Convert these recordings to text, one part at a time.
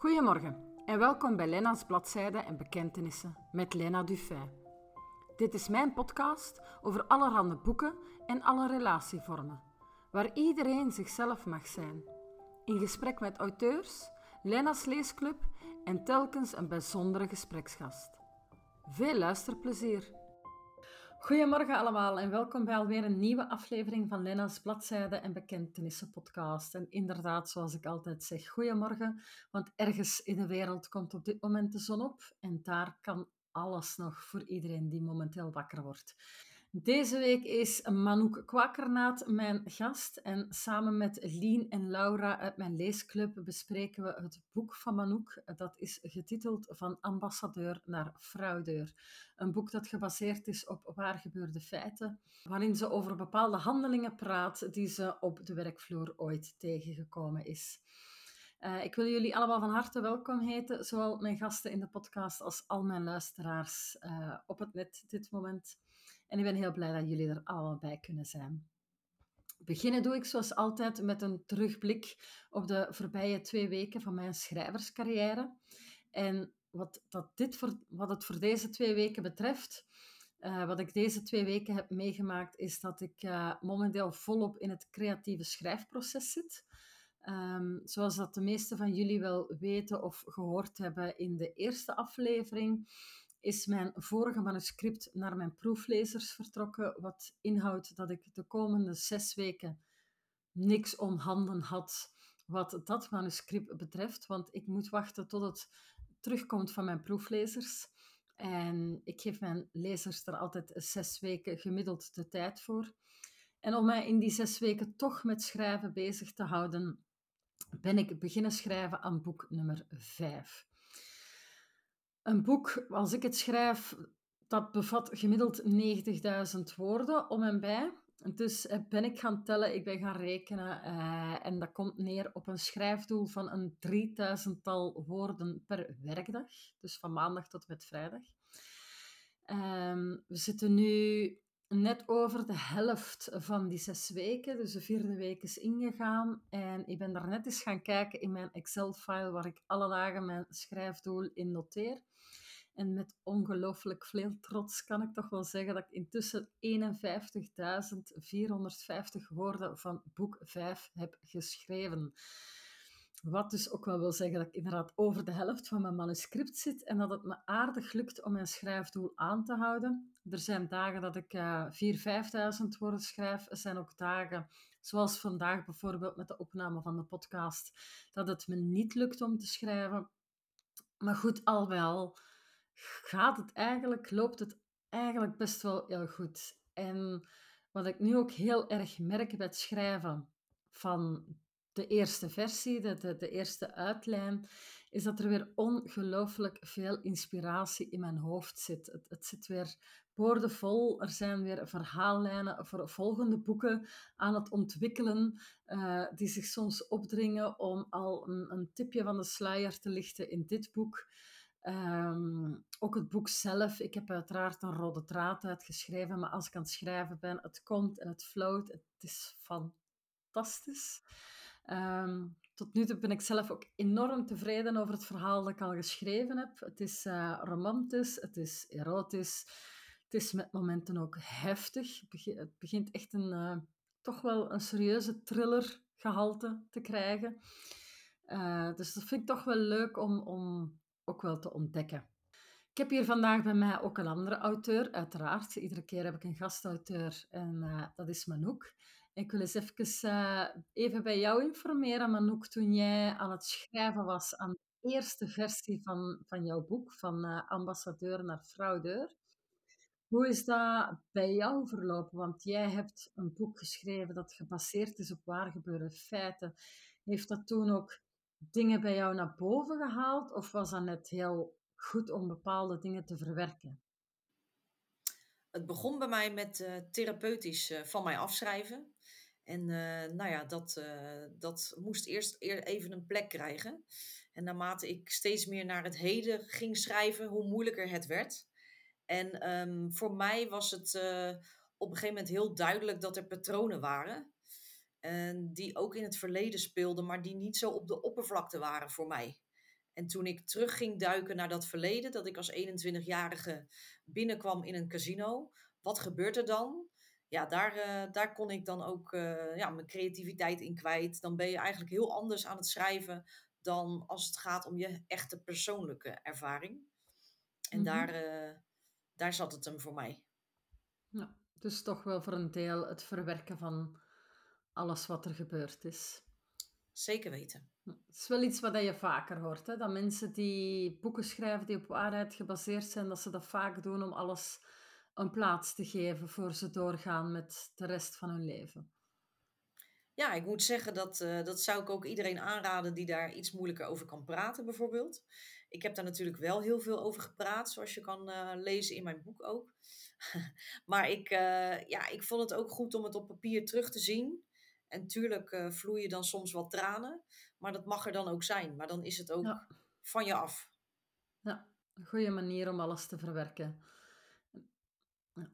Goedemorgen en welkom bij Lena's Bladzijden en Bekentenissen met Lena Dufay. Dit is mijn podcast over allerhande boeken en alle relatievormen, waar iedereen zichzelf mag zijn. In gesprek met auteurs, Lena's Leesclub en telkens een bijzondere gespreksgast. Veel luisterplezier! Goedemorgen allemaal en welkom bij alweer een nieuwe aflevering van Lena's Bladzijden en Bekentenissen podcast. En inderdaad, zoals ik altijd zeg, goedemorgen, want ergens in de wereld komt op dit moment de zon op en daar kan alles nog voor iedereen die momenteel wakker wordt. Deze week is Manouk Kwakernaat mijn gast en samen met Lien en Laura uit mijn leesclub bespreken we het boek van Manouk. Dat is getiteld Van ambassadeur naar fraudeur. Een boek dat gebaseerd is op waargebeurde feiten, waarin ze over bepaalde handelingen praat die ze op de werkvloer ooit tegengekomen is. Uh, ik wil jullie allemaal van harte welkom heten, zowel mijn gasten in de podcast als al mijn luisteraars uh, op het net dit moment. En ik ben heel blij dat jullie er allemaal bij kunnen zijn. Beginnen doe ik zoals altijd met een terugblik op de voorbije twee weken van mijn schrijverscarrière. En wat, dat dit voor, wat het voor deze twee weken betreft, uh, wat ik deze twee weken heb meegemaakt, is dat ik uh, momenteel volop in het creatieve schrijfproces zit. Um, zoals dat de meesten van jullie wel weten of gehoord hebben in de eerste aflevering, is mijn vorige manuscript naar mijn proeflezers vertrokken, wat inhoudt dat ik de komende zes weken niks om handen had wat dat manuscript betreft, want ik moet wachten tot het terugkomt van mijn proeflezers. En ik geef mijn lezers er altijd zes weken gemiddeld de tijd voor. En om mij in die zes weken toch met schrijven bezig te houden, ben ik beginnen schrijven aan boek nummer vijf. Een boek, als ik het schrijf, dat bevat gemiddeld 90.000 woorden om en bij. Dus eh, ben ik gaan tellen, ik ben gaan rekenen uh, en dat komt neer op een schrijfdoel van een drieduizendtal woorden per werkdag. Dus van maandag tot met vrijdag. Um, we zitten nu net over de helft van die zes weken. Dus de vierde week is ingegaan. En ik ben daar net eens gaan kijken in mijn Excel-file waar ik alle dagen mijn schrijfdoel in noteer. En met ongelooflijk veel trots kan ik toch wel zeggen dat ik intussen 51.450 woorden van boek 5 heb geschreven. Wat dus ook wel wil zeggen dat ik inderdaad over de helft van mijn manuscript zit en dat het me aardig lukt om mijn schrijfdoel aan te houden. Er zijn dagen dat ik uh, 4.000, 5.000 woorden schrijf. Er zijn ook dagen, zoals vandaag bijvoorbeeld met de opname van de podcast, dat het me niet lukt om te schrijven. Maar goed, al wel gaat het eigenlijk, loopt het eigenlijk best wel heel goed. En wat ik nu ook heel erg merk bij het schrijven van de eerste versie, de, de, eerste uitlijn, is dat er weer ongelooflijk veel inspiratie in mijn hoofd zit. Het, het zit weer boordevol. Er zijn weer verhaallijnen voor volgende boeken aan het ontwikkelen, uh, die zich soms opdringen om al een, een, tipje van de sluier te lichten in dit boek. Um, ook het boek zelf. Ik heb uiteraard een rode draad uitgeschreven, maar als ik aan het schrijven ben, het komt en het float. Het is fantastisch. Um, tot nu toe ben ik zelf ook enorm tevreden over het verhaal dat ik al geschreven heb. Het is uh, romantisch, het is erotisch, het is met momenten ook heftig. Het begint echt een, uh, toch wel een serieuze thriller-gehalte te krijgen. Uh, dus dat vind ik toch wel leuk om, om ook wel te ontdekken. Ik heb hier vandaag bij mij ook een andere auteur, uiteraard. Iedere keer heb ik een gastauteur en dat is Manouk. Ik wil eens even, uh, even bij jou informeren, Manouk, toen jij aan het schrijven was aan de eerste versie van, van jouw boek, van uh, ambassadeur naar fraudeur. Hoe is dat bij jou verlopen? Want jij hebt een boek geschreven dat gebaseerd is op waargebeurde feiten. Heeft dat toen ook dingen bij jou naar boven gehaald? Of was dat net heel goed om bepaalde dingen te verwerken? Het begon bij mij met uh, therapeutisch van mij afschrijven. En uh, nou ja, dat, dat moest eerst even een plek krijgen. En naarmate ik steeds meer naar het heden ging schrijven, hoe moeilijker het werd. En um, voor mij was het op een gegeven moment heel duidelijk dat er patronen waren. En die ook in het verleden speelden, maar die niet zo op de oppervlakte waren voor mij. En toen ik terug ging duiken naar dat verleden, dat ik als 21-jarige binnenkwam in een casino, wat gebeurt er dan? Ja, daar, uh, daar kon ik dan ook uh, ja, mijn creativiteit in kwijt. Dan ben je eigenlijk heel anders aan het schrijven dan als het gaat om je echte persoonlijke ervaring. En mm -hmm. daar, uh, daar zat het hem voor mij. Ja, dus toch wel voor een deel het verwerken van alles wat er gebeurd is. Zeker weten. Het is wel iets wat je vaker hoort. Hè? Dat mensen die boeken schrijven die op waarheid gebaseerd zijn, dat ze dat vaak doen om alles een plaats te geven voor ze doorgaan met de rest van hun leven. Ja, ik moet zeggen dat uh, dat zou ik ook iedereen aanraden die daar iets moeilijker over kan praten, bijvoorbeeld. Ik heb daar natuurlijk wel heel veel over gepraat, zoals je kan uh, lezen in mijn boek ook. maar ik, uh, ja, ik vond het ook goed om het op papier terug te zien. En tuurlijk vloeien dan soms wat tranen, maar dat mag er dan ook zijn. Maar dan is het ook ja. van je af. Ja, een goede manier om alles te verwerken.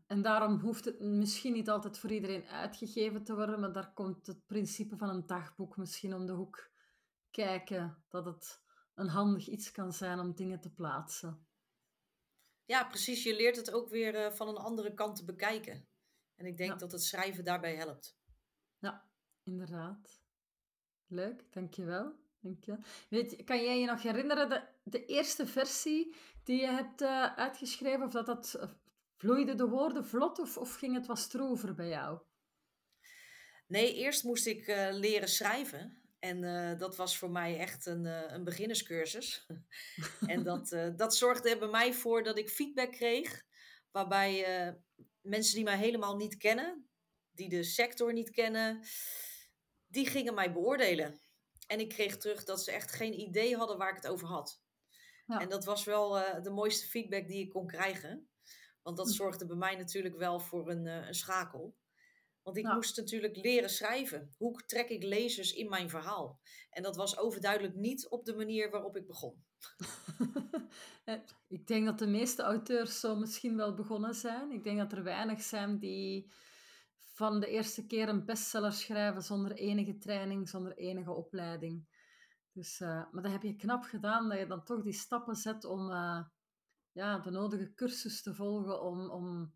En daarom hoeft het misschien niet altijd voor iedereen uitgegeven te worden, maar daar komt het principe van een dagboek misschien om de hoek kijken. Dat het een handig iets kan zijn om dingen te plaatsen. Ja, precies. Je leert het ook weer uh, van een andere kant te bekijken. En ik denk ja. dat het schrijven daarbij helpt. Ja, inderdaad. Leuk, dankjewel. Dank je. Weet, kan jij je nog herinneren de, de eerste versie die je hebt uh, uitgeschreven, of dat dat Vloeiden de woorden vlot of, of ging het wat stroever bij jou? Nee, eerst moest ik uh, leren schrijven. En uh, dat was voor mij echt een, uh, een beginnerscursus. en dat, dat zorgde er bij mij voor dat ik feedback kreeg. Waarbij mensen die mij helemaal niet kennen, die de sector niet kennen, die gingen mij beoordelen. En ik kreeg terug dat ze echt geen idee hadden waar ik het over had. Ja. En dat was wel de mooiste feedback die ik kon krijgen. Want dat hm. zorgde bij mij natuurlijk wel voor een, uh, een schakel. Want ik moest natuurlijk leren schrijven. Hoe trek ik lezers in mijn verhaal? En dat was overduidelijk niet op de manier waarop ik begon. Eh, ik denk dat de meeste auteurs zo misschien wel begonnen zijn. Ik denk dat er weinig zijn die van de eerste keer een bestseller schrijven zonder enige training, zonder enige opleiding. Dus, uh, maar dat heb je knap gedaan, dat je dan toch die stappen zet om, uh, ja, de nodige cursus te volgen om, om,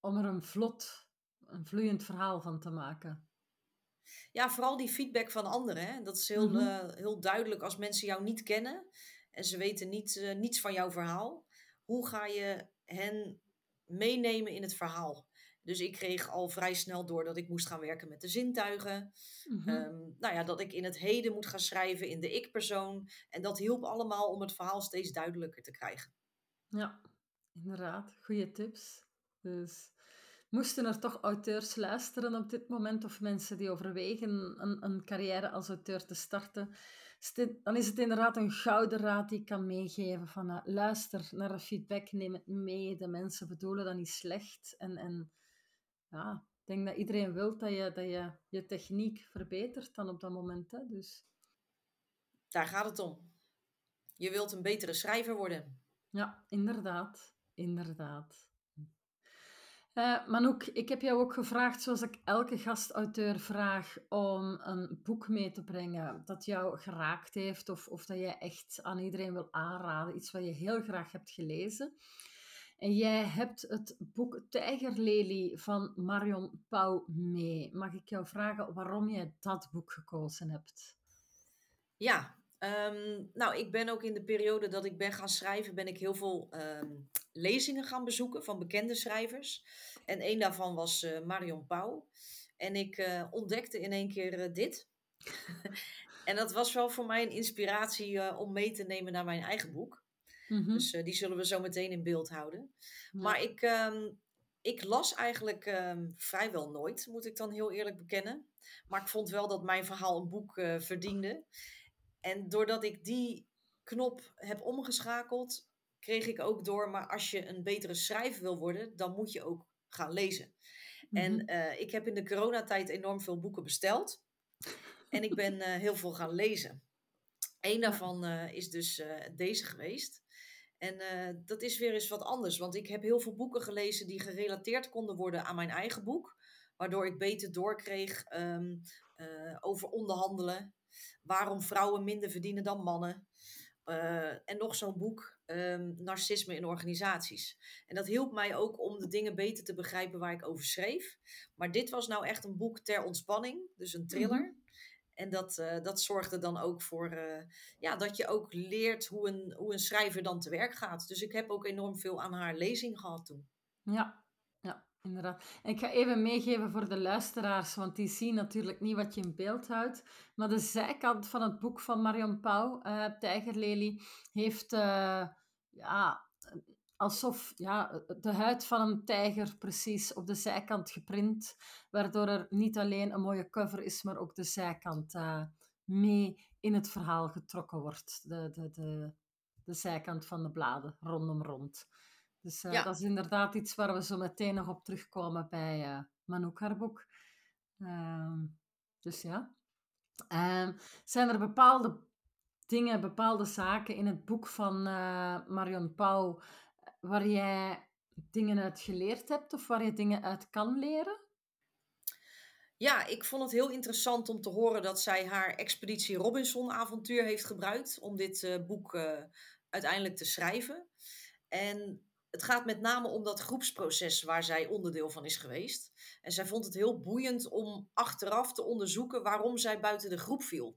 om er een vlot, een vloeiend verhaal van te maken. Ja, vooral die feedback van anderen. Hè? Dat is heel, mm -hmm. uh, heel duidelijk als mensen jou niet kennen en ze weten niet, uh, niets van jouw verhaal. Hoe ga je hen meenemen in het verhaal? Dus ik kreeg al vrij snel door dat ik moest gaan werken met de zintuigen. Mm -hmm. um, nou ja, dat ik in het heden moet gaan schrijven in de ik-persoon. En dat hielp allemaal om het verhaal steeds duidelijker te krijgen. Ja, inderdaad. Goede tips. Dus moesten er toch auteurs luisteren op dit moment of mensen die overwegen een, een carrière als auteur te starten, dan is het inderdaad een gouden raad die ik kan meegeven van uh, luister naar de feedback, neem het mee, de mensen bedoelen dat niet slecht. En, en ja, ik denk dat iedereen wil dat je, dat je je techniek verbetert dan op dat moment. Hè? Dus... Daar gaat het om. Je wilt een betere schrijver worden. Ja, inderdaad. Inderdaad. Uh, Manouk, ik heb jou ook gevraagd, zoals ik elke gastauteur vraag, om een boek mee te brengen dat jou geraakt heeft of, of dat je echt aan iedereen wil aanraden. Iets wat je heel graag hebt gelezen. En jij hebt het boek Tijgerlelie van Marion Pauw mee. Mag ik jou vragen waarom jij dat boek gekozen hebt? Ja, Um, nou, ik ben ook in de periode dat ik ben gaan schrijven, ben ik heel veel um, lezingen gaan bezoeken van bekende schrijvers. En een daarvan was uh, Marion Pauw. En ik uh, ontdekte in één keer uh, dit. en dat was wel voor mij een inspiratie om mee te nemen naar mijn eigen boek. Mm -hmm. Dus die zullen we zo meteen in beeld houden. Ja. Maar ik, um, ik las eigenlijk vrijwel nooit, moet ik dan heel eerlijk bekennen. Maar ik vond wel dat mijn verhaal een boek verdiende. En doordat ik die knop heb omgeschakeld, kreeg ik ook door, maar als je een betere schrijver wil worden, dan moet je ook gaan lezen. En uh, ik heb in de coronatijd enorm veel boeken besteld. En ik ben uh, heel veel gaan lezen. Eén daarvan uh, is dus deze geweest. En dat is weer eens wat anders, want ik heb heel veel boeken gelezen die gerelateerd konden worden aan mijn eigen boek. Waardoor ik beter doorkreeg um, over onderhandelen waarom vrouwen minder verdienen dan mannen. en nog zo'n boek, um, Narcisme in organisaties. En dat hielp mij ook om de dingen beter te begrijpen waar ik over schreef. Maar dit was nou echt een boek ter ontspanning, dus een thriller. Mhm. En dat, uh, dat zorgde dan ook voor uh, ja, dat je ook leert hoe een, hoe een schrijver dan te werk gaat. Dus ik heb ook enorm veel aan haar lezing gehad toen. Ja, inderdaad. ik ga even meegeven voor de luisteraars, want die zien natuurlijk niet wat je in beeld houdt. Maar de zijkant van het boek van Marion Pauw, uh, Tijgerlelie, heeft ja, alsof ja, de huid van een tijger precies op de zijkant geprint, waardoor er niet alleen een mooie cover is, maar ook de zijkant uh, mee in het verhaal getrokken wordt. De, de, de, de zijkant van de bladen, rondom rond. Dus uh, dat is inderdaad iets waar we zo meteen nog op terugkomen bij uh, Manouk haar boek. Uh, dus ja. Ehm, zijn er bepaalde dingen, bepaalde zaken in het boek van Marion Pauw waar jij dingen uit geleerd hebt of waar je dingen uit kan leren? Ja, ik vond het heel interessant om te horen dat zij haar Expeditie Robinson-avontuur heeft gebruikt om dit uh, boek uh, uiteindelijk te schrijven. En het gaat met name om dat groepsproces waar zij onderdeel van is geweest. En zij vond het heel boeiend om achteraf te onderzoeken waarom zij buiten de groep viel.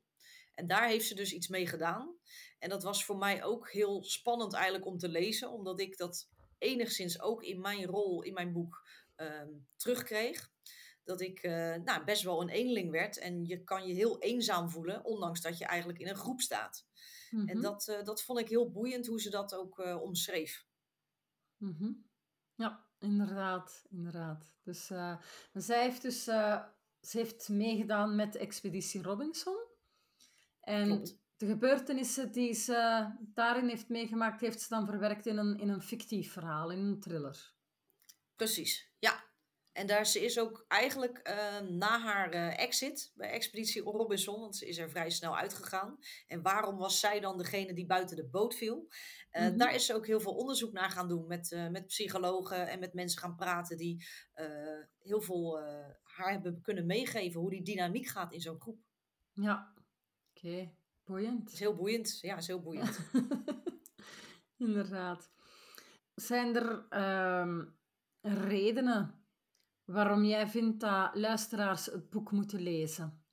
En daar heeft ze dus iets mee gedaan. En dat was voor mij ook heel spannend eigenlijk om te lezen, omdat ik dat enigszins ook in mijn rol, in mijn boek, uh, terugkreeg. Dat ik uh, nou, best wel een eenling werd en je kan je heel eenzaam voelen, ondanks dat je eigenlijk in een groep staat. En mhm. dat, uh, dat vond ik heel boeiend hoe ze dat ook uh, omschreef. Mm Ja, inderdaad, inderdaad. Dus zij heeft dus ze heeft meegedaan met Expeditie Robinson. En Klopt de gebeurtenissen die ze daarin heeft meegemaakt, heeft ze dan verwerkt in een, in een fictief verhaal, in een thriller. Precies. En daar ze is ook eigenlijk uh, na haar uh, exit bij Expeditie Robinson, want ze is er vrij snel uitgegaan. En waarom was zij dan degene die buiten de boot viel? Uh, mm -hmm. Daar is ze ook heel veel onderzoek naar gaan doen met, met psychologen en met mensen gaan praten die heel veel haar hebben kunnen meegeven hoe die dynamiek gaat in zo'n groep. Ja, oké. Boeiend. Het is heel boeiend. Ja, is heel boeiend. Inderdaad. Zijn er uh, redenen waarom jij vindt dat luisteraars het boek moeten lezen?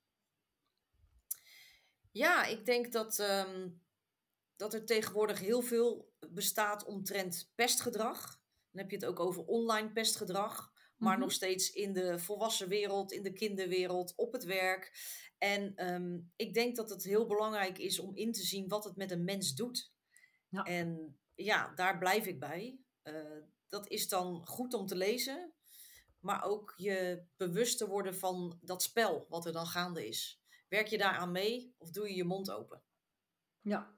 Ja, ik denk dat, um, dat er tegenwoordig heel veel bestaat omtrent pestgedrag. Dan heb je het ook over online pestgedrag maar mhm. nog steeds in de volwassen wereld, in de kinderwereld, op het werk. En um, ik denk dat het heel belangrijk is om in te zien wat het met een mens doet. Ja. En ja, daar blijf ik bij. Uh, dat is dan goed om te lezen, maar ook je bewust te worden van dat spel wat er dan gaande is. Werk je daaraan mee of doe je je mond open? Ja,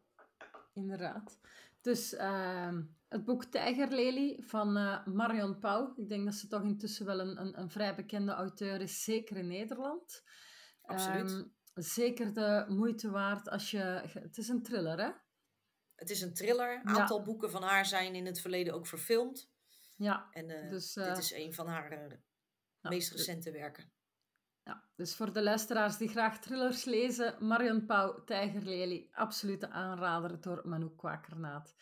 inderdaad. Dus uh, het boek Tijgerlelie van uh, Marion Pauw. Ik denk dat ze toch intussen wel een, een, een vrij bekende auteur is, zeker in Nederland. Absoluut. Um, zeker de moeite waard als je... Het is een thriller, hè? Het is een thriller. Een aantal ja. boeken van haar zijn in het verleden ook verfilmd. Ja. En uh, dus, uh, dit is een van haar ja, meest recente werken. Ja, dus voor de luisteraars die graag thrillers lezen, Marion Pauw, Tijgerlelie, absolute aanrader door Manouk Kwakernaat.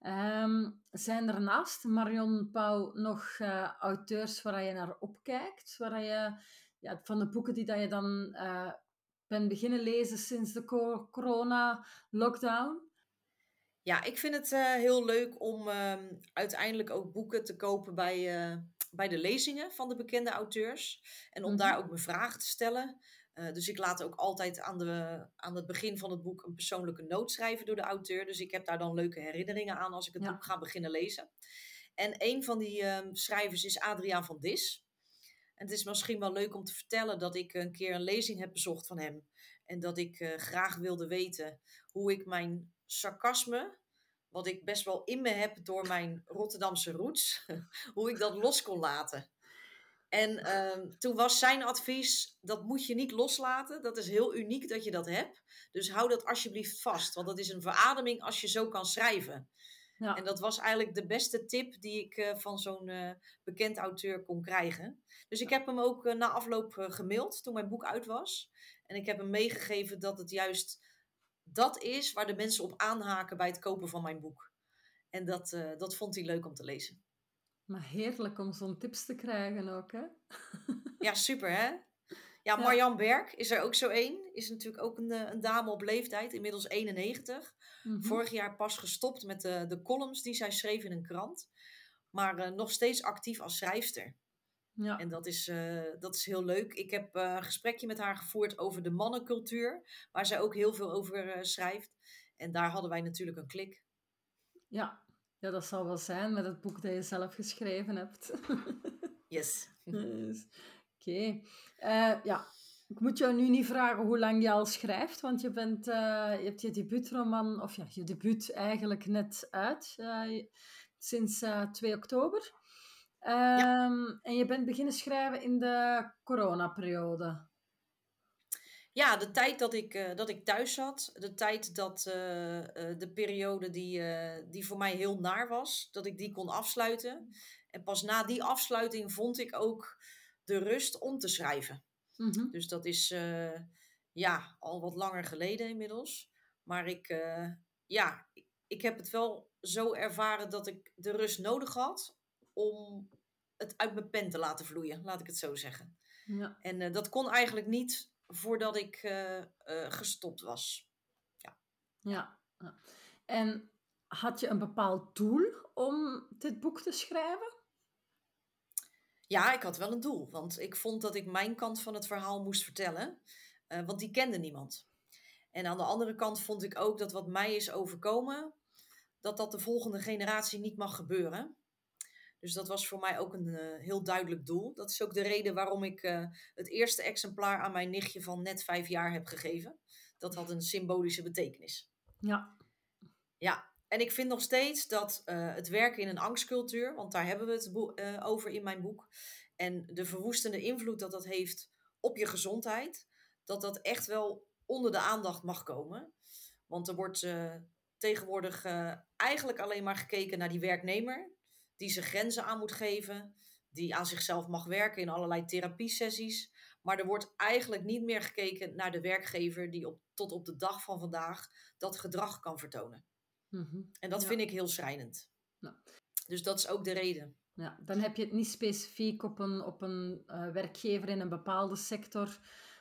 Um, zijn er naast Marion Pauw nog auteurs waar je naar opkijkt? Waar je, ja, van de boeken die dat je dan bent beginnen lezen sinds de corona-lockdown? Ja, ik vind het uh, heel leuk om um, uiteindelijk ook boeken te kopen bij, bij de lezingen van de bekende auteurs. En om mm -hmm. daar ook mijn vragen te stellen. Uh, dus ik laat ook altijd aan, de, aan het begin van het boek een persoonlijke noot schrijven door de auteur. Dus ik heb daar dan leuke herinneringen aan als ik het ja. boek ga beginnen lezen. En een van die uh, schrijvers is Adriaan van Dis. En het is misschien wel leuk om te vertellen dat ik een keer een lezing heb bezocht van hem. En dat ik uh, graag wilde weten hoe ik mijn sarcasme, wat ik best wel in me heb door mijn Rotterdamse roots, hoe ik dat los kon laten. En uh, toen was zijn advies, dat moet je niet loslaten. Dat is heel uniek dat je dat hebt. Dus hou dat alsjeblieft vast. Want dat is een verademing als je zo kan schrijven. Ja. En dat was eigenlijk de beste tip die ik uh, van zo'n uh, bekend auteur kon krijgen. Dus ik heb hem ook uh, na afloop gemaild toen mijn boek uit was. En ik heb hem meegegeven dat het juist dat is waar de mensen op aanhaken bij het kopen van mijn boek. En dat, uh, dat vond hij leuk om te lezen. Maar heerlijk om zo'n tips te krijgen ook, hè? ja, super, hè? Ja, Marjan Berg is er ook zo één. Is natuurlijk ook een, eh, een dame op leeftijd, inmiddels 91. Mhm. Vorig jaar pas gestopt met de, de columns die zij schreef in een krant. Maar uh, nog steeds actief als schrijfster. Ja. En dat is, uh, dat is heel leuk. Ik heb uh, een gesprekje met haar gevoerd over de mannencultuur, waar zij ook heel veel over schrijft. En daar hadden wij natuurlijk een klik. Ja. ja, dat zal wel zijn met het boek dat je zelf geschreven hebt. yes. yes. Oké. Okay. ja, ik moet jou nu niet vragen hoe lang je al schrijft, want je, bent, je hebt je debuutroman, of ja, je debuut eigenlijk net uit, sinds 2 oktober. Um, En je bent beginnen schrijven in de coronaperiode. Ja, de tijd dat ik, uh, dat ik thuis zat, de tijd dat uh, uh, de periode die, die voor mij heel naar was, dat ik die kon afsluiten. En pas na die afsluiting vond ik ook de rust om te schrijven. Mm -hmm. Dus dat is ja, al wat langer geleden inmiddels. Maar ik, ja, ik heb het wel zo ervaren dat ik de rust nodig had om het uit mijn pen te laten vloeien, laat ik het zo zeggen. Ja. En uh, dat kon eigenlijk niet voordat ik uh, uh, gestopt was. Ja. ja. En had je een bepaald doel om dit boek te schrijven? Ja, ik had wel een doel. Want ik vond dat ik mijn kant van het verhaal moest vertellen. want die kende niemand. En aan de andere kant vond ik ook dat wat mij is overkomen, dat dat de volgende generatie niet mag gebeuren. Dus dat was voor mij ook een uh, heel duidelijk doel. Dat is ook de reden waarom ik uh, het eerste exemplaar aan mijn nichtje van net vijf jaar heb gegeven. Dat had een symbolische betekenis. Ja. Ja, en ik vind nog steeds dat uh, het werken in een angstcultuur, want daar hebben we het over in mijn boek, en de verwoestende invloed dat dat heeft op je gezondheid, dat dat echt wel onder de aandacht mag komen. Want er wordt tegenwoordig eigenlijk alleen maar gekeken naar die werknemer die zijn grenzen aan moet geven, die aan zichzelf mag werken in allerlei therapiesessies. Maar er wordt eigenlijk niet meer gekeken naar de werkgever die op, tot op de dag van vandaag dat gedrag kan vertonen. Mhm. En dat vind ik heel schrijnend. Ja. Dus dat is ook de reden. Ja, dan heb je het niet specifiek op een, op een uh, werkgever in een bepaalde sector.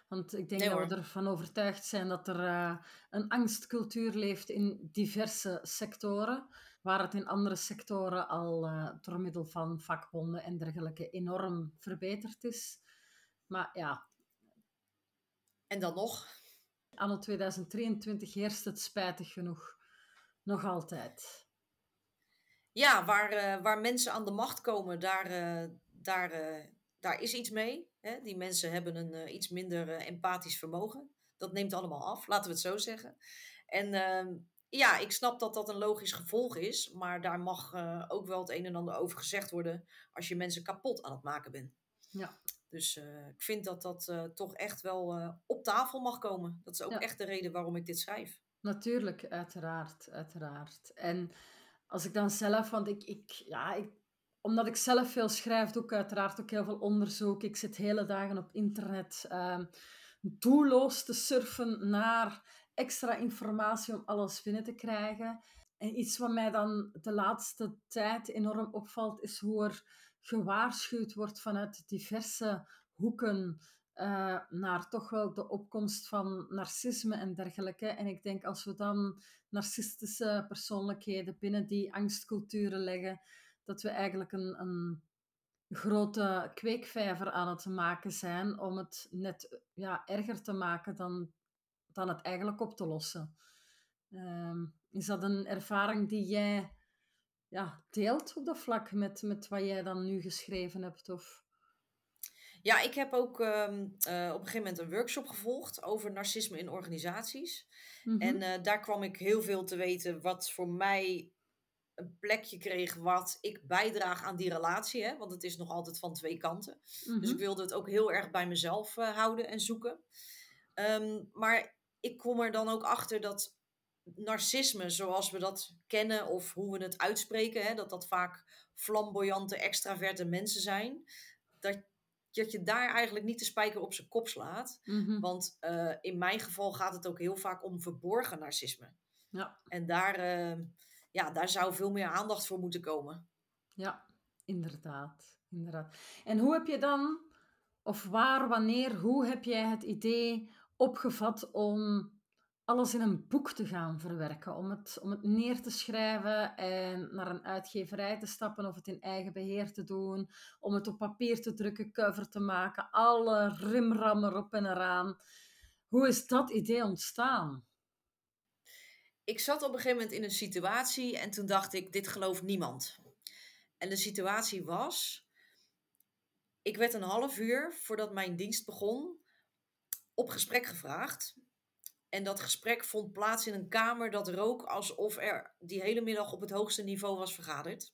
Want ik denk dat we ervan overtuigd zijn dat er uh, een angstcultuur leeft in diverse sectoren waar het in andere sectoren al uh, door middel van vakbonden en dergelijke enorm verbeterd is. Maar ja. En dan nog? Anno 2023 heerst het spijtig genoeg nog altijd. Ja, waar, uh, waar mensen aan de macht komen, daar, uh, daar, daar is iets mee. Hè? Die mensen hebben een iets minder empathisch vermogen. Dat neemt allemaal af, laten we het zo zeggen. En ehm, ja, ik snap dat dat een logisch gevolg is, maar daar mag uh, ook wel het een en ander over gezegd worden als je mensen kapot aan het maken bent. Ja. Dus uh, ik vind dat dat uh, toch echt wel op tafel mag komen. Dat is ook ja. echt de reden waarom ik dit schrijf. Natuurlijk, uiteraard, uiteraard. En als ik dan zelf, want ik, ik, ja, ik, omdat ik zelf veel schrijf, doe ik uiteraard ook heel veel onderzoek. Ik zit hele dagen op internet uh, doelloos te surfen naar extra informatie om alles binnen te krijgen. En iets wat mij dan de laatste tijd enorm opvalt, is hoe er gewaarschuwd wordt vanuit diverse hoeken uh, naar toch wel de opkomst van narcisme en dergelijke. En ik denk als we dan narcistische persoonlijkheden binnen die angstculturen leggen, dat we eigenlijk een, een grote kweekvijver aan het maken zijn om het net ja, erger te maken dan dan het eigenlijk op te lossen. Um, is dat een ervaring die jij ja, deelt op dat vlak met, met wat jij dan nu geschreven hebt? Of? Ja, ik heb ook um, uh, op een gegeven moment een workshop gevolgd over narcisme in organisaties. Mm -hmm. En uh, daar kwam ik heel veel te weten wat voor mij een plekje kreeg wat ik bijdraag aan die relatie. Hè? Want het is nog altijd van twee kanten. Mm -hmm. Dus ik mhm. wilde het ook heel erg bij mezelf uh, houden en zoeken. Um, maar ik kom er dan ook achter dat narcisme, zoals we dat kennen of hoe we het uitspreken, hè, dat dat vaak flamboyante, extraverte mensen zijn, dat, dat je daar eigenlijk niet de spijker op zijn kop slaat. Mhm. Want eh, in mijn geval gaat het ook heel vaak om verborgen narcisme. Ja, En daar, eh, ja, daar zou veel meer aandacht voor moeten komen. ja, inderdaad, inderdaad. En hoe heb je dan, of waar, wanneer, hoe heb jij het idee opgevat om alles in een boek te gaan verwerken? Om het, om het neer te schrijven en naar een uitgeverij te stappen of het in eigen beheer te doen, om het op papier te drukken, cover te maken, alle rimram erop en eraan. Hoe is dat idee ontstaan? Ik zat op een gegeven moment in een situatie en toen dacht ik, dit gelooft niemand. En de situatie was, ik werd een half uur voordat mijn dienst begon op gesprek gevraagd. En dat gesprek vond plaats in een kamer dat rook alsof er die hele middag op het hoogste niveau was vergaderd.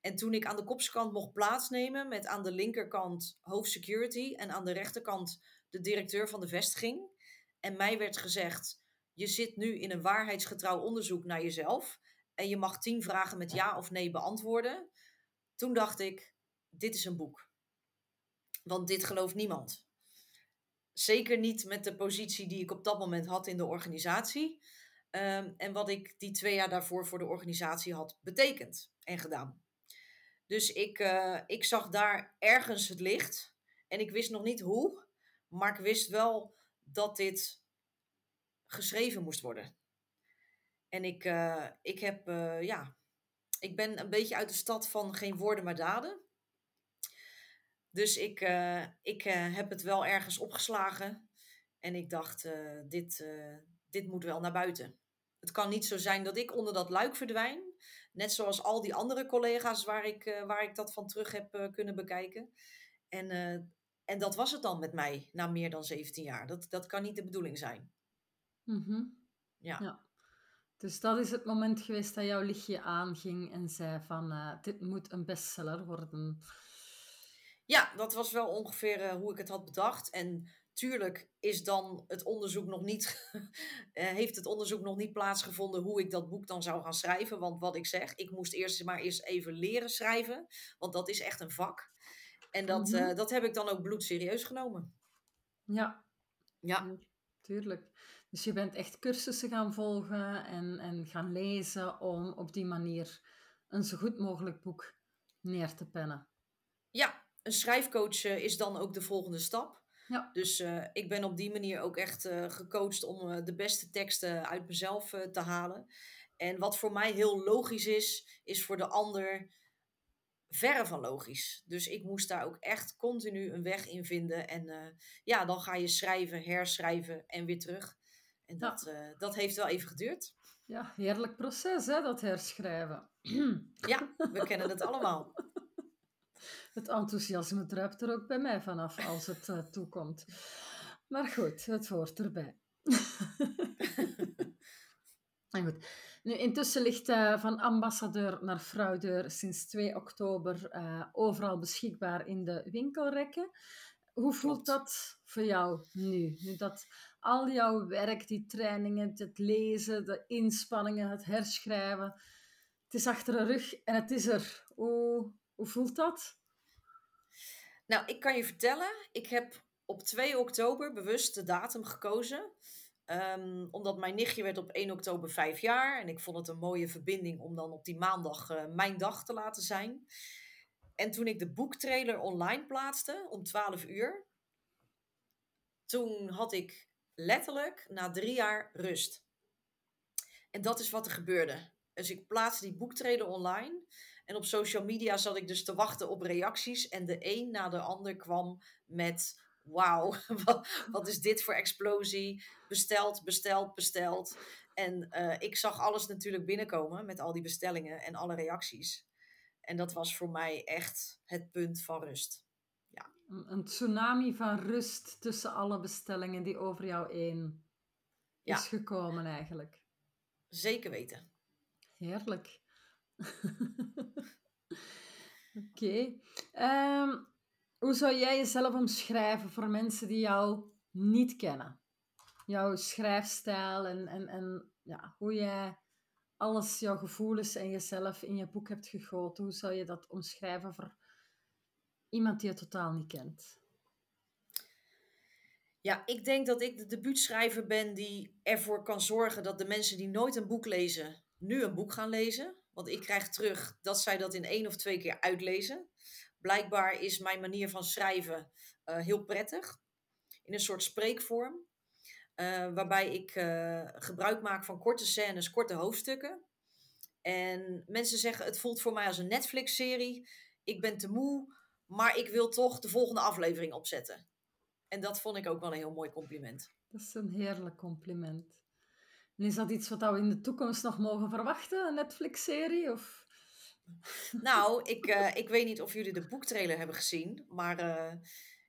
En toen ik aan de kopskant mocht plaatsnemen met aan de linkerkant hoofdsecurity en aan de rechterkant de directeur van de vestiging. En mij werd gezegd, je zit nu in een waarheidsgetrouw onderzoek naar jezelf en je mag tien vragen met ja of nee beantwoorden. Toen dacht ik, dit is een boek. Want dit gelooft niemand. Zeker niet met de positie die ik op dat moment had in de organisatie. Ehm, en wat ik die twee jaar daarvoor voor de organisatie had betekend en gedaan. Dus ik, eh, ik zag daar ergens het licht. En ik wist nog niet hoe. Maar ik wist wel dat dit geschreven moest worden. En ik, eh, ik heb, eh, ja, ik ben een beetje uit de stad van geen woorden maar daden. Dus ik, eh, ik eh, heb het wel ergens opgeslagen. En ik dacht, eh, dit, dit moet wel naar buiten. Het kan niet zo zijn dat ik onder dat luik verdwijn. Net zoals al die andere collega's waar ik, waar ik dat van terug heb kunnen bekijken. En, en dat was het dan met mij na meer dan 17 jaar. Dat, dat kan niet de bedoeling zijn. Mhm. Ja. Ja. Dus dat is het moment geweest dat jouw lichtje aanging en zei van dit moet een bestseller worden. Ja, dat was wel ongeveer eh, hoe ik het had bedacht. En tuurlijk is dan het onderzoek nog niet, eh, heeft het onderzoek nog niet plaatsgevonden hoe ik dat boek dan zou gaan schrijven. Want wat ik zeg, ik moest eerst maar eens even leren schrijven, want dat is echt een vak. En dat, Mhm. eh, dat heb ik dan ook bloedserieus genomen. Ja, Ja, tuurlijk. Dus je bent echt cursussen gaan volgen en, en gaan lezen om op die manier een zo goed mogelijk boek neer te pennen. ja een schrijfcoach eh, is dan ook de volgende stap. Ja. Dus eh, ik ben op die manier ook echt eh, gecoacht om de beste teksten uit mezelf te halen. En wat voor mij heel logisch is, is voor de ander verre van logisch. Dus ik moest daar ook echt continu een weg in vinden. En ja, dan ga je schrijven, herschrijven en weer terug. En dat, dat heeft wel even geduurd. Ja, heerlijk proces hè, dat herschrijven. Ja, we kennen het allemaal. Het enthousiasme druipt er ook bij mij vanaf als het eh, toekomt. Maar goed, het hoort erbij. en goed. Nu, intussen ligt eh, van ambassadeur naar fraudeur sinds 2 oktober eh, overal beschikbaar in de winkelrekken. Hoe voelt dat voor jou nu? Nu dat al jouw werk, die trainingen, het lezen, de inspanningen, het herschrijven, het is achter de rug en het is er. Hoe, hoe voelt dat? Nou, ik kan je vertellen, ik heb op 2 oktober bewust de datum gekozen. Ehm, omdat mijn nichtje werd op 1 oktober 5 jaar. En ik vond het een mooie verbinding om dan op die maandag eh, mijn dag te laten zijn. En toen ik de boektrailer online plaatste om 12 uur. Toen had ik letterlijk na drie jaar rust. En dat is wat er gebeurde. Dus ik plaatste die boektrailer online. En op social media zat ik dus te wachten op reacties. En de een na de ander kwam met: Wauw, wat, wat is dit voor explosie? Besteld, besteld, besteld. En eh, ik zag alles natuurlijk binnenkomen met al die bestellingen en alle reacties. En dat was voor mij echt het punt van rust. Een, een tsunami van rust tussen alle bestellingen die over jou heen Ja. is gekomen eigenlijk. Zeker weten. Heerlijk. Oké. Ehm, hoe zou jij jezelf omschrijven voor mensen die jou niet kennen? Jouw schrijfstijl en, en, en ja, hoe jij alles, jouw gevoelens en jezelf in je boek hebt gegoten. Hoe zou je dat omschrijven voor iemand die je totaal niet kent? Ja, ik denk dat ik de debuutschrijver ben die ervoor kan zorgen dat de mensen die nooit een boek lezen, nu een boek gaan lezen. Want ik krijg terug dat zij dat in één of twee keer uitlezen. Blijkbaar is mijn manier van schrijven uh, heel prettig. In een soort spreekvorm. Uh, waarbij ik uh, gebruik maak van korte scènes, korte hoofdstukken. En mensen zeggen: het voelt voor mij als een Netflix-serie. Ik ben te moe, maar ik wil toch de volgende aflevering opzetten. En dat vond ik ook wel een heel mooi compliment. Dat is een heerlijk compliment. En is dat iets wat we in de toekomst nog mogen verwachten, een Netflix-serie? Of... Nou, ik, uh, ik weet niet of jullie de boektrailer hebben gezien, maar uh,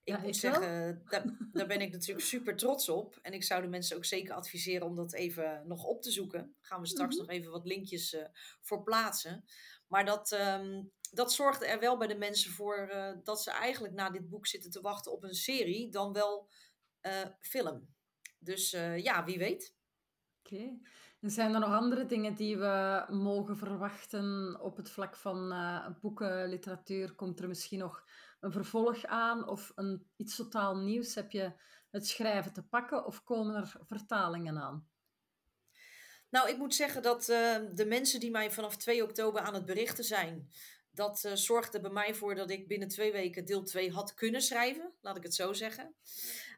ik ja, moet zeggen, daar, daar, ben ik natuurlijk super trots op. En ik zou de mensen ook zeker adviseren om dat even nog op te zoeken. Daar gaan we straks mm -hmm. nog even wat linkjes uh, voor plaatsen. Maar dat, um, dat zorgde er wel bij de mensen voor dat ze eigenlijk na dit boek zitten te wachten op een serie, dan wel film. Dus ja, wie weet. Oké. En zijn er nog andere dingen die we mogen verwachten op het vlak van boeken, literatuur? Komt er misschien nog een vervolg aan of een, iets totaal nieuws? Heb je het schrijven te pakken of komen er vertalingen aan? Nou, ik moet zeggen dat uh, de mensen die mij vanaf 2 oktober aan het berichten zijn, dat uh, zorgde bij mij voor dat ik binnen twee weken deel 2 had kunnen schrijven, laat ik het zo zeggen.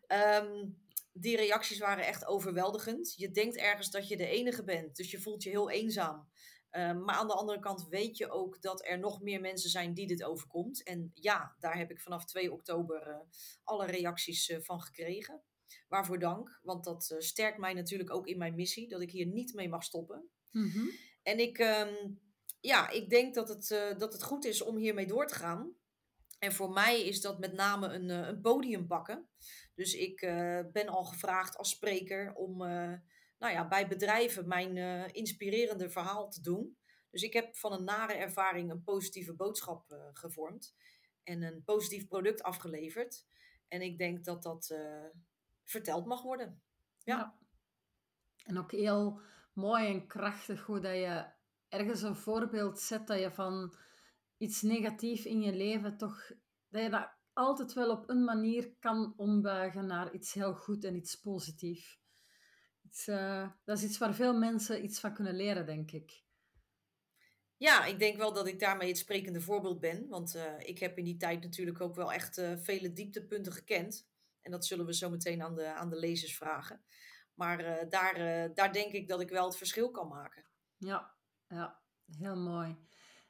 Um, die reacties waren echt overweldigend. Je denkt ergens dat je de enige bent, dus je voelt je heel eenzaam. Um, maar aan de andere kant weet je ook dat er nog meer mensen zijn die dit overkomt. En ja, daar heb ik vanaf 2 oktober uh, alle reacties uh, van gekregen. Waarvoor dank, want dat uh, sterkt mij natuurlijk ook in mijn missie, dat ik hier niet mee mag stoppen. Mm -hmm. En ik, um, ja, ik denk dat het, dat het goed is om hiermee door te gaan. En voor mij is dat met name een, een podium pakken. Dus ik uh, ben al gevraagd als spreker om nou ja, bij bedrijven mijn inspirerende verhaal te doen. Dus ik heb van een nare ervaring een positieve boodschap gevormd. En een positief product afgeleverd. En ik denk dat dat verteld mag worden. Ja. ja. En ook heel mooi en krachtig hoe dat je ergens een voorbeeld zet dat je van iets negatief in je leven toch, dat je dat altijd wel op een manier kan ombuigen naar iets heel goed en iets positiefs. Uh, dat is iets waar veel mensen iets van kunnen leren, denk ik. Ja, ik denk wel dat ik daarmee het sprekende voorbeeld ben. Want uh, ik heb in die tijd natuurlijk ook wel echt uh, vele dieptepunten gekend. En dat zullen we zo meteen aan de, aan de lezers vragen. Maar daar, daar denk ik dat ik wel het verschil kan maken. Ja, ja heel mooi.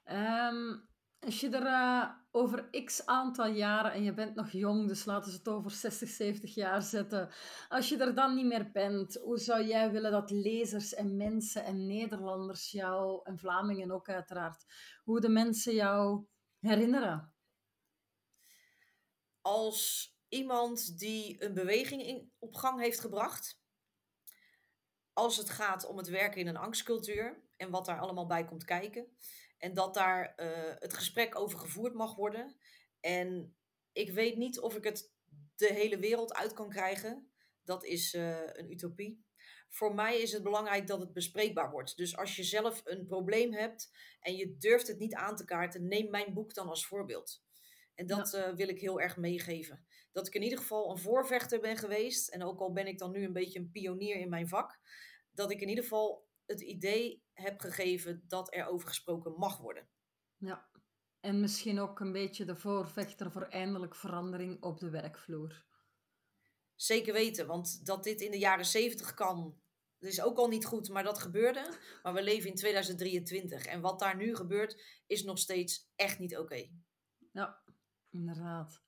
Um, als je er uh, over x aantal jaren, en je bent nog jong, dus laten we het over 60, 70 jaar zetten. Als je er dan niet meer bent, hoe zou jij willen dat lezers en mensen en Nederlanders jou, en Vlamingen ook uiteraard, hoe de mensen jou herinneren? Als iemand die een beweging in, op gang heeft gebracht. Als het gaat om het werken in een angstcultuur en wat daar allemaal bij komt kijken. En dat daar uh, het gesprek over gevoerd mag worden. En ik weet niet of ik het de hele wereld uit kan krijgen. Dat is uh, een utopie. Voor mij is het belangrijk dat het bespreekbaar wordt. Dus als je zelf een probleem hebt en je durft het niet aan te kaarten, neem mijn boek dan als voorbeeld. En dat ja. uh, wil ik heel erg meegeven dat ik in ieder geval een voorvechter ben geweest. En ook al ben ik dan nu een beetje een pionier in mijn vak. Dat ik in ieder geval het idee heb gegeven dat er over gesproken mag worden. Ja, en misschien ook een beetje de voorvechter voor eindelijk verandering op de werkvloer. Zeker weten, want dat dit in de jaren zeventig kan, dat is ook al niet goed, maar dat gebeurde. Maar we leven in 2023 en wat daar nu gebeurt, is nog steeds echt niet oké. Okay. Ja, inderdaad.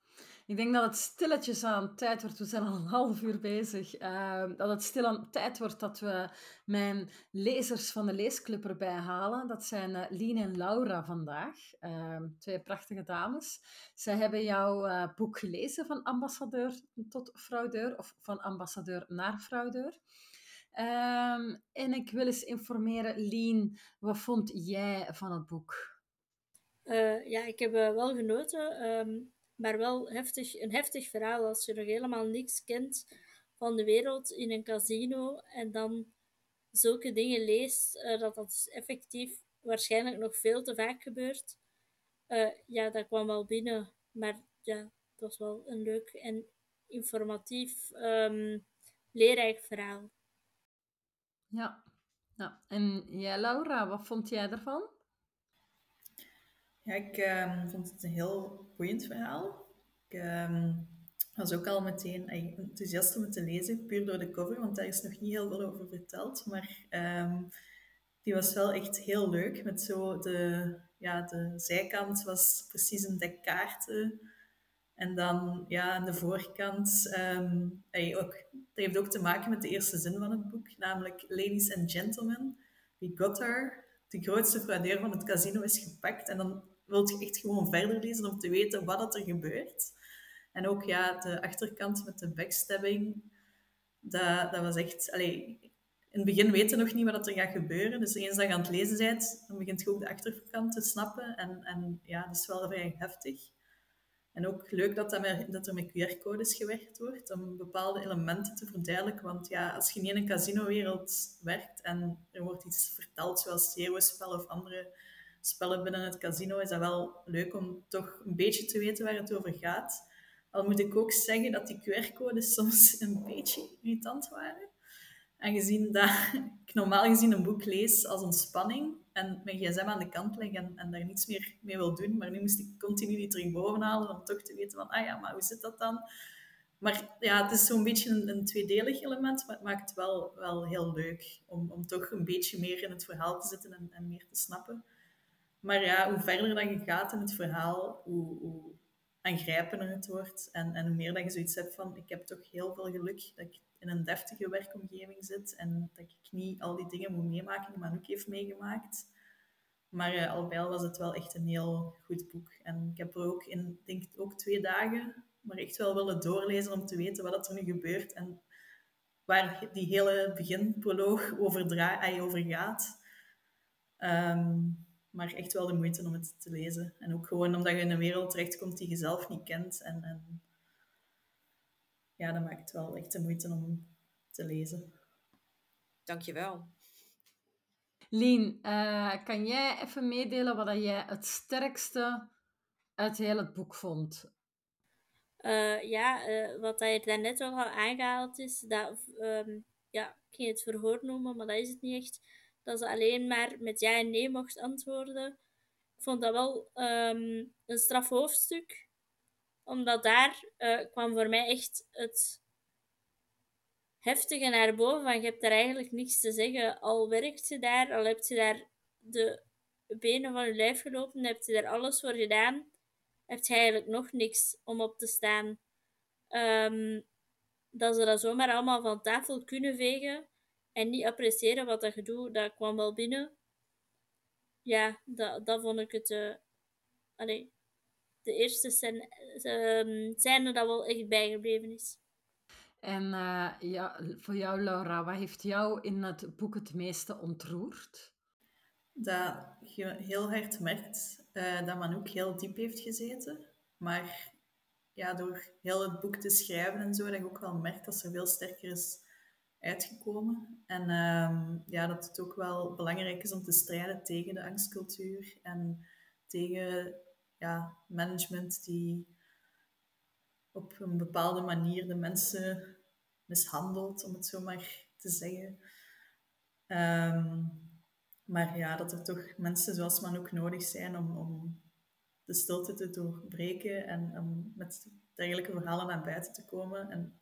Ik denk dat het stilletjes aan tijd wordt, we zijn al een half uur bezig, uh, dat het stil aan tijd wordt dat we mijn lezers van de leesclub erbij halen. Dat zijn uh, Lien en Laura vandaag, uh, twee prachtige dames. Zij hebben jouw eh, boek gelezen, van ambassadeur tot fraudeur, of van ambassadeur naar fraudeur. Ehm, en ik wil eens informeren, Lien, wat vond jij van het boek? Uh, ja, ik heb wel genoten. Maar wel heftig, een heftig verhaal als je nog helemaal niks kent van de wereld in een casino en dan zulke dingen leest, uh, dat dat effectief waarschijnlijk nog veel te vaak gebeurt. Uh, ja, dat kwam wel binnen. Maar ja, het was wel een leuk en informatief, um, leerrijk verhaal. Ja. ja, en jij Laura, wat vond jij ervan? Ja, ik um, vond het een heel boeiend verhaal. Ik um, was ook al meteen enthousiast om het te lezen, puur door de cover, want daar is nog niet heel veel over verteld. Maar um, die was wel echt heel leuk. Met zo de, ja, de zijkant was precies een dek kaarten. En dan ja, aan de voorkant, um, ook, dat heeft ook te maken met de eerste zin van het boek, namelijk Ladies and Gentlemen, we got her. De grootste fraudeur van het casino is gepakt. En dan wil je echt gewoon verder lezen om te weten wat er gebeurt. En ook ja, de achterkant met de backstabbing, dat, dat was echt... Allee, in het begin weet je nog niet wat er gaat gebeuren. Dus eens dat je aan het lezen bent, dan begint je ook de achterkant te snappen. En, en ja, dat is wel vrij heftig. En ook leuk dat, dat, met, dat er met QR-codes gewerkt wordt om bepaalde elementen te verduidelijken. Want ja, als je niet in een casino-wereld werkt en er wordt iets verteld zoals Zero-spel of andere spellen binnen het casino, is dat wel leuk om toch een beetje te weten waar het over gaat. Al moet ik ook zeggen dat die QR-codes soms een beetje irritant waren. Aangezien dat ik normaal gezien een boek lees als ontspanning en mijn gsm aan de kant leg en, daar niets meer mee wil doen. Maar nu moest ik continu die terug boven halen om toch te weten van, ah ja, maar hoe zit dat dan? Maar ja, het is zo'n beetje een, een, tweedelig element, maar het maakt het wel, wel heel leuk om, om toch een beetje meer in het verhaal te zitten en, en meer te snappen. Maar ja, hoe verder dan je gaat in het verhaal, hoe, hoe aangrijpender het wordt. En, en hoe meer dat je zoiets hebt van, ik heb toch heel veel geluk dat ik in een deftige werkomgeving zit en dat ik niet al die dingen moet meemaken die Manouk heeft meegemaakt. Maar uh, al bij al was het wel echt een heel goed boek. En ik heb er ook in, denk ook twee dagen, maar echt wel willen doorlezen om te weten wat er nu gebeurt en waar die hele beginproloog over, over gaat. Um, maar echt wel de moeite om het te lezen. En ook gewoon omdat je in een wereld terechtkomt die je zelf niet kent. En, en ja, dat maakt het wel echt de moeite om te lezen. Dankjewel. Lien, uh, kan jij even meedelen wat jij het sterkste uit heel het boek vond? Uh, ja, uh, wat je daarnet al aangehaald is, dat, um, ja, ik ging het verhoor noemen, maar dat is het niet echt dat ze alleen maar met ja en nee mocht antwoorden. Ik vond dat wel um, een straf hoofdstuk. Omdat daar uh, kwam voor mij echt het heftige naar boven. Van je hebt daar eigenlijk niks te zeggen. Al werkt je daar, al heb je daar de benen van je lijf gelopen, heb je daar alles voor gedaan, heb je eigenlijk nog niks om op te staan. Um, dat ze dat zomaar allemaal van tafel kunnen vegen en niet appreciëren wat dat je doet, dat kwam wel binnen. Ja, dat, dat vond ik het. Uh, allee, de eerste scène, uh, scène dat wel echt bijgebleven is. En uh, ja, voor jou, Laura, wat heeft jou in het boek het meeste ontroerd? Dat je heel hard merkt uh, dat ook heel diep heeft gezeten. Maar ja, door heel het boek te schrijven en zo, dat je ook wel merkt dat ze veel sterker is uitgekomen. En um, ja, dat het ook wel belangrijk is om te strijden tegen de angstcultuur en tegen ja, management die op een bepaalde manier de mensen mishandelt, om het zo maar te zeggen. Um, maar ja, dat er toch mensen zoals man ook nodig zijn om, om de stilte te doorbreken en om met dergelijke verhalen naar buiten te komen. En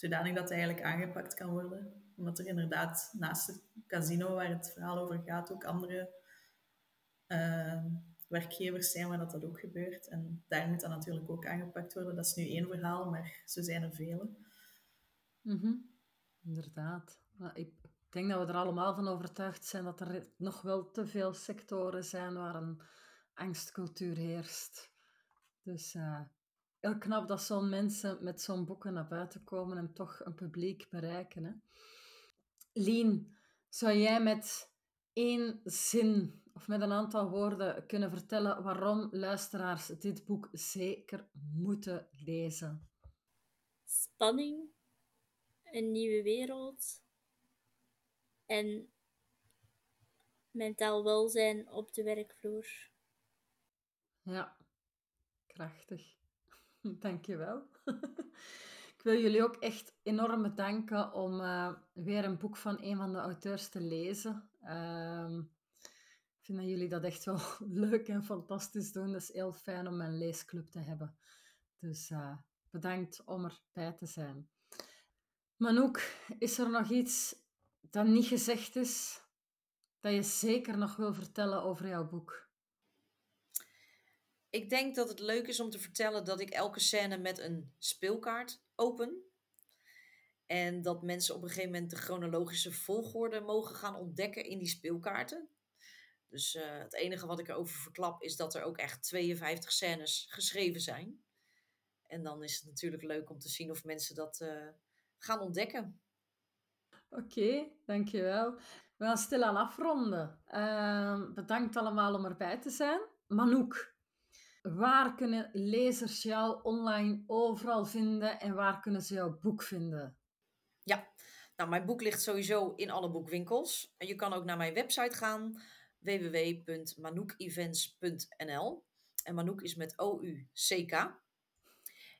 zodanig dat eigenlijk aangepakt kan worden. Omdat er inderdaad naast het casino waar het verhaal over gaat ook andere uh, werkgevers zijn waar dat, dat ook gebeurt. En daar moet dat natuurlijk ook aangepakt worden. Dat is nu één verhaal, maar zo zijn er vele. Mm Inderdaad. Ik denk dat we er allemaal van overtuigd zijn dat er nog wel te veel sectoren zijn waar een angstcultuur heerst. Dus uh, heel knap dat zo'n mensen met zo'n boeken naar buiten komen en toch een publiek bereiken. Hè? Lien, zou jij met één zin of met een aantal woorden kunnen vertellen waarom luisteraars dit boek zeker moeten lezen? Spanning, een nieuwe wereld en mentaal welzijn op de werkvloer. Ja, krachtig. Dankjewel. Ik wil jullie ook echt enorm bedanken om uh, weer een boek van een van de auteurs te lezen. Uh, ik vind dat jullie dat echt wel leuk en fantastisch doen. Het is heel fijn om een leesclub te hebben. Dus uh, bedankt om erbij te zijn. Manouk, is er nog iets dat niet gezegd is, dat je zeker nog wil vertellen over jouw boek? Ik denk dat het leuk is om te vertellen dat ik elke scène met een speelkaart open. En dat mensen op een gegeven moment de chronologische volgorde mogen gaan ontdekken in die speelkaarten. Dus uh, het enige wat ik erover verklap is dat er ook echt 52 scènes geschreven zijn. En dan is het natuurlijk leuk om te zien of mensen dat uh, gaan ontdekken. Oké, dankjewel. We gaan stilaan afronden. Uh, bedankt allemaal om erbij te zijn. Manouk, waar kunnen lezers jou online overal vinden en waar kunnen ze jouw boek vinden? Ja, nou, mijn boek ligt sowieso in alle boekwinkels. Je kan ook naar mijn website gaan, www.manoukevents.nl. En Manouk is met O-U-C-K.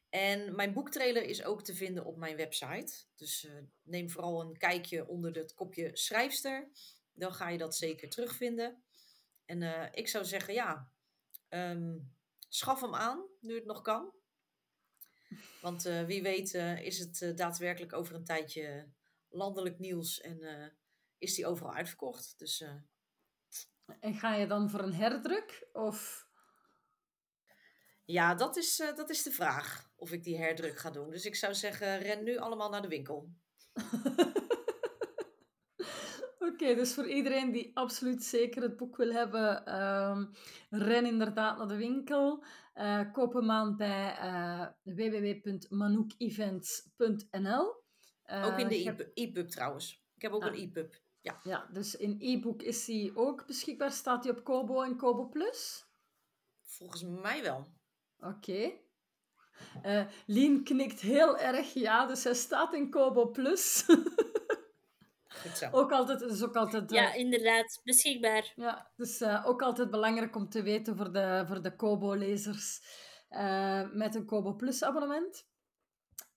En mijn boektrailer is ook te vinden op mijn website. Dus uh, neem vooral een kijkje onder het kopje schrijfster. Dan ga je dat zeker terugvinden. En uh, ik zou zeggen, ja, um, schaf hem aan nu het nog kan. Want uh, wie weet is het daadwerkelijk over een tijdje landelijk nieuws en is die overal uitverkocht. Dus, en ga je dan voor een herdruk? Of... Ja, dat is, dat is de vraag of ik die herdruk ga doen. Dus ik zou zeggen, ren nu allemaal naar de winkel. Oké, dus voor iedereen die absoluut zeker het boek wil hebben, um, ren inderdaad naar de winkel. Uh, koop hem aan bij uh, www.manoukevents.nl. Uh, ook in de e-pub trouwens. Ik heb ook een e-pub. Ja. ja, dus in e-book is hij ook beschikbaar. Staat hij op Kobo en Kobo Plus? Volgens mij wel. Oké. Uh, Lien knikt heel erg ja, dus hij staat in Kobo Plus. ook altijd, is ook altijd... Uh, ja, inderdaad, beschikbaar. Ja, dus uh, ook altijd belangrijk om te weten voor de, voor de Kobo-lezers met een Kobo Plus abonnement.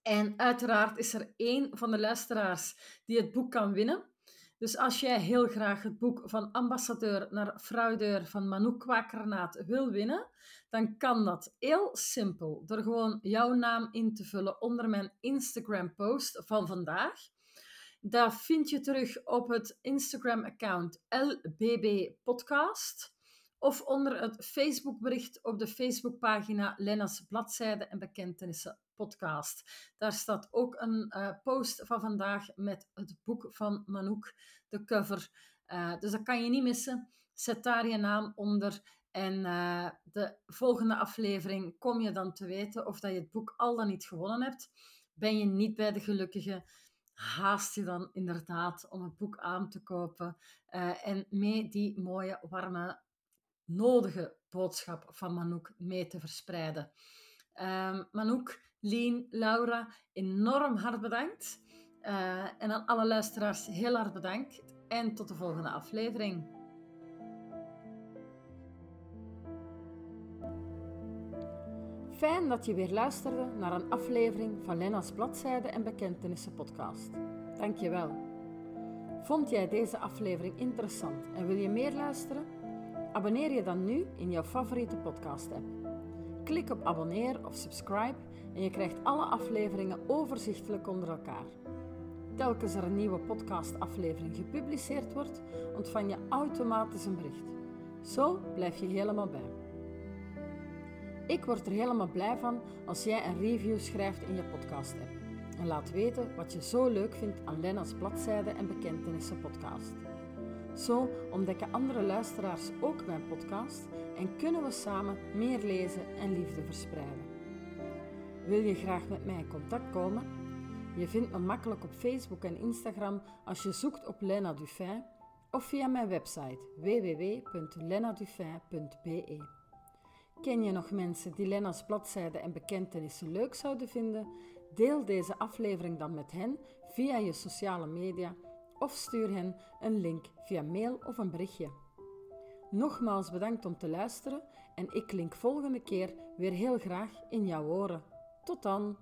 En uiteraard is er één van de luisteraars die het boek kan winnen. Dus als jij heel graag het boek van ambassadeur naar fraudeur van Manouk Kwakernaat wil winnen, dan kan dat heel simpel door gewoon jouw naam in te vullen onder mijn Instagram post van vandaag. Dat vind je terug op het Instagram-account LBB Podcast of onder het Facebookbericht op de Facebookpagina Lenna's Bladzijde en Bekentenissen podcast. Daar staat ook een uh, post van vandaag met het boek van Manouk, de cover. Uh, dus dat kan je niet missen. Zet daar je naam onder. En uh, de volgende aflevering kom je dan te weten of dat je het boek al dan niet gewonnen hebt. Ben je niet bij de gelukkige, haast je dan inderdaad om het boek aan te kopen. en mee die mooie, warme, nodige boodschap van Manouk mee te verspreiden. Um, Manouk, Lien, Laura, enorm hard bedankt. Uh, en aan alle luisteraars heel hard bedankt. En tot de volgende aflevering. Fijn dat je weer luisterde naar een aflevering van Lena's Bladzijde en Bekentenissen podcast. Dank je wel. Vond jij deze aflevering interessant en wil je meer luisteren? Abonneer je dan nu in jouw favoriete podcast-app. Klik op abonneer of subscribe en je krijgt alle afleveringen overzichtelijk onder elkaar. Telkens er een nieuwe podcastaflevering gepubliceerd wordt, ontvang je automatisch een bericht. Zo blijf je helemaal bij. Ik word er helemaal blij van als jij een review schrijft in je podcast-app. En laat weten wat je zo leuk vindt aan Lenna's Bladzijde en Bekentenissen podcast. Zo ontdekken andere luisteraars ook mijn podcast en kunnen we samen meer lezen en liefde verspreiden. Wil je graag met mij in contact komen? Je vindt me makkelijk op Facebook en Instagram als je zoekt op Lena Dufin of via mijn website www.lenadufin.be. Ken je nog mensen die Lena's bladzijden en bekentenissen leuk zouden vinden? Deel deze aflevering dan met hen via je sociale media of stuur hen een link via mail of een berichtje. Nogmaals bedankt om te luisteren en ik klink volgende keer weer heel graag in jouw oren. Tot dan!